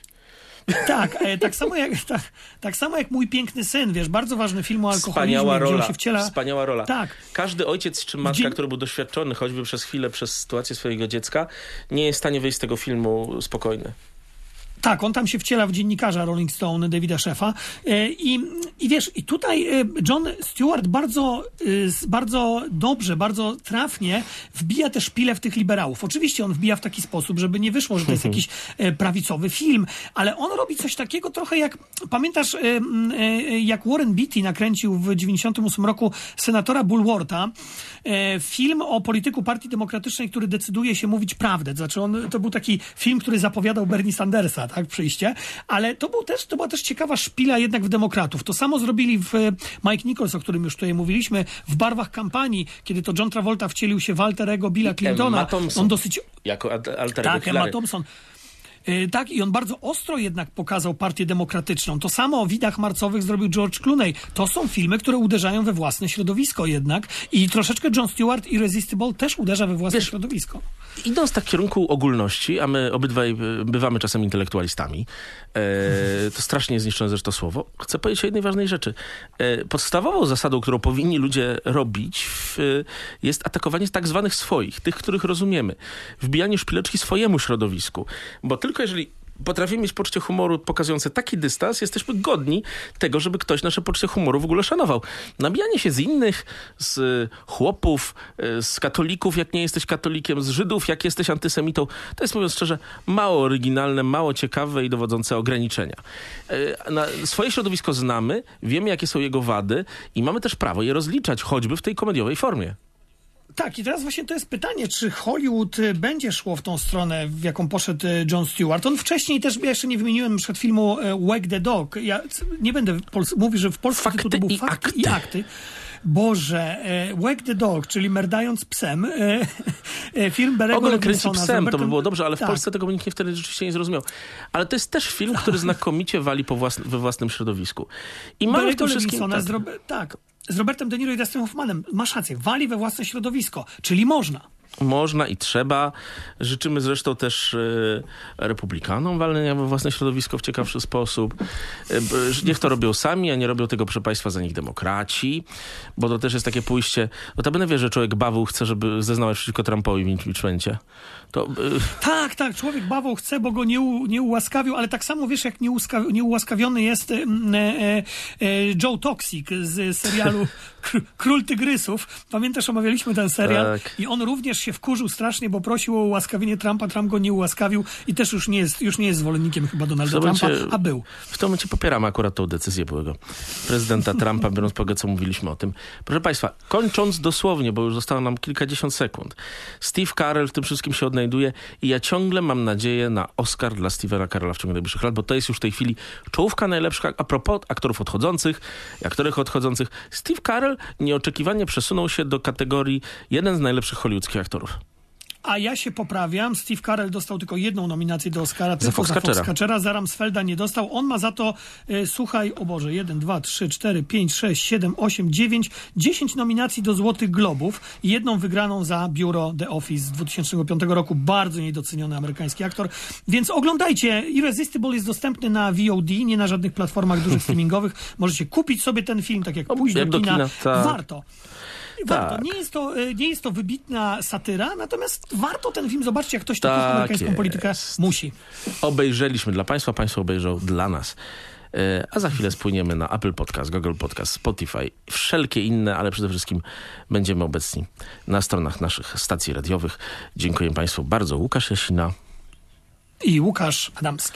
Tak, e, tak, samo jak, <laughs> tak, tak samo jak Mój Piękny Syn, wiesz, bardzo ważny film o alkoholizmie, Wspaniała rola, się wciela... wspaniała rola. Tak. Każdy ojciec czy matka, który był doświadczony choćby przez chwilę, przez sytuację swojego dziecka, nie jest w stanie wyjść z tego filmu spokojny. Tak, on tam się wciela w dziennikarza Rolling Stone, Davida Szefa. E, I, I wiesz, i tutaj e, John Stewart bardzo, e, bardzo dobrze, bardzo trafnie wbija te szpile w tych liberałów. Oczywiście on wbija w taki sposób, żeby nie wyszło, że to jest <laughs> jakiś prawicowy film, ale on robi coś takiego trochę jak, pamiętasz, jak Warren Beatty nakręcił w 98 roku senatora Bulwarta, film o polityku Partii Demokratycznej, który decyduje się mówić prawdę. Znaczy on, to był taki film, który zapowiadał Bernie Sandersa, tak, przyjście, ale to, był też, to była też ciekawa szpila jednak w demokratów. To samo zrobili w e, Mike Nichols, o którym już tutaj mówiliśmy, w barwach kampanii, kiedy to John Travolta wcielił się w alterego Billa Clintona. On dosyć Jako al- alter tak, Emma. Thompson. Y, Tak, i on bardzo ostro jednak pokazał partię demokratyczną. To samo o widach marcowych zrobił George Clooney. To są filmy, które uderzają we własne środowisko jednak. I troszeczkę John Stewart Irresistible też uderza we własne Wiesz, środowisko. Idąc tak w kierunku ogólności, a my obydwaj e, bywamy czasem intelektualistami, e, to strasznie zniszczone zresztą słowo, chcę powiedzieć o jednej ważnej rzeczy. E, podstawową zasadą, którą powinni ludzie robić, w, jest atakowanie tak zwanych swoich, tych, których rozumiemy. Wbijanie szpileczki swojemu środowisku. Bo tylko jeżeli potrafimy mieć poczucie humoru pokazujące taki dystans, jesteśmy godni tego, żeby ktoś nasze poczucie humoru w ogóle szanował. Nabijanie się z innych, z chłopów, e, z katolików, jak nie jesteś katolikiem, z Żydów, jak jesteś antysemitą, to jest mówiąc szczerze mało oryginalne, mało ciekawe i dowodzące ograniczenia. E, Na swoje środowisko znamy, wiemy jakie są jego wady i mamy też prawo je rozliczać, choćby w tej komediowej formie. Tak, i teraz właśnie to jest pytanie, czy Hollywood y, będzie szło w tą stronę, w jaką poszedł y, John Stewart. On wcześniej też, ja jeszcze nie wymieniłem przed filmu e, Wag the Dog. Ja nie będę Pols- mówić, że w polskim Fakty to był i Fakty akty. i akty. Boże, e, Wag the Dog, czyli merdając psem, e, <laughs> e, film Berego Ogólnie kręci psem, to by było dobrze, ale w tak. Polsce tego nikt nie wtedy rzeczywiście nie zrozumiał. Ale to jest też film, który znakomicie wali po własn- we własnym środowisku. I mamy w Berego tym wszystkim... Tak, tak, z Robertem De Niro i Dustin Hoffmanem. Masz rację, wali we własne środowisko, czyli można. Można i trzeba. Życzymy zresztą też e, republikanom walenia we własne środowisko w ciekawszy sposób. E, niech to robią sami, a nie robią tego, proszę państwa, za nich demokraci, bo to też jest takie pójście... Notabene wie, że człowiek bawu chce, żeby zeznał przeciwko Trumpowi w impeachmencie. To... e, Tak, tak, człowiek bawał chce, bo go nie, u, nie ułaskawił, ale tak samo wiesz, jak nieułaska, nieułaskawiony jest mm, e, e, e, Joe Toxic z serialu <laughs> Kr- Król Tygrysów. Pamiętasz, omawialiśmy ten serial Tak. i on również się wkurzył strasznie, bo prosił o ułaskawienie Trumpa, Trump go nie ułaskawił i też już nie jest, już nie jest zwolennikiem chyba Donalda Trumpa, momencie- a był. W tym momencie popieramy akurat tą decyzję byłego prezydenta Trumpa, biorąc pod uwagę, co mówiliśmy o tym. Proszę Państwa, kończąc dosłownie, bo już zostało nam kilkadziesiąt sekund. Steve Carell w tym wszystkim się odnajduje i ja ciągle mam nadzieję na Oscar dla Stevena Carella w ciągu najbliższych lat, bo to jest już w tej chwili czołówka najlepszych, a propos aktorów odchodzących, aktorek odchodzących. Steve Carell nieoczekiwanie przesunął się do kategorii jeden z najlepszych hollywoodzkich aktorów. A ja się poprawiam. Steve Carell dostał tylko jedną nominację do Oscara, tylko za Foxcatchera. Foxcatchera. Za Ramsfelda nie dostał. On ma za to, e, słuchaj, o Boże, 1, 2, 3, 4, 5, 6, 7, 8, 9, 10 nominacji do Złotych Globów jedną wygraną za biuro The Office z 2005 roku. Bardzo niedoceniony amerykański aktor. Więc oglądajcie. Irresistible jest dostępny na VOD, nie na żadnych platformach dużych <laughs> streamingowych. Możecie kupić sobie ten film, tak jak pójść jak do kina, tak. Warto. Warto. Tak. Nie, jest to, e, nie jest to wybitna satyra, natomiast warto ten film zobaczyć, jak ktoś Tak tak amerykańską jest. politykę musi. obejrzeliśmy dla Państwa, Państwo obejrzą dla nas. E, A za chwilę spłyniemy na Apple Podcast, Google Podcast, Spotify, wszelkie inne, ale przede wszystkim będziemy obecni na stronach naszych stacji radiowych. Dziękuję Państwu bardzo. Łukasz Jasina. I Łukasz Adamski.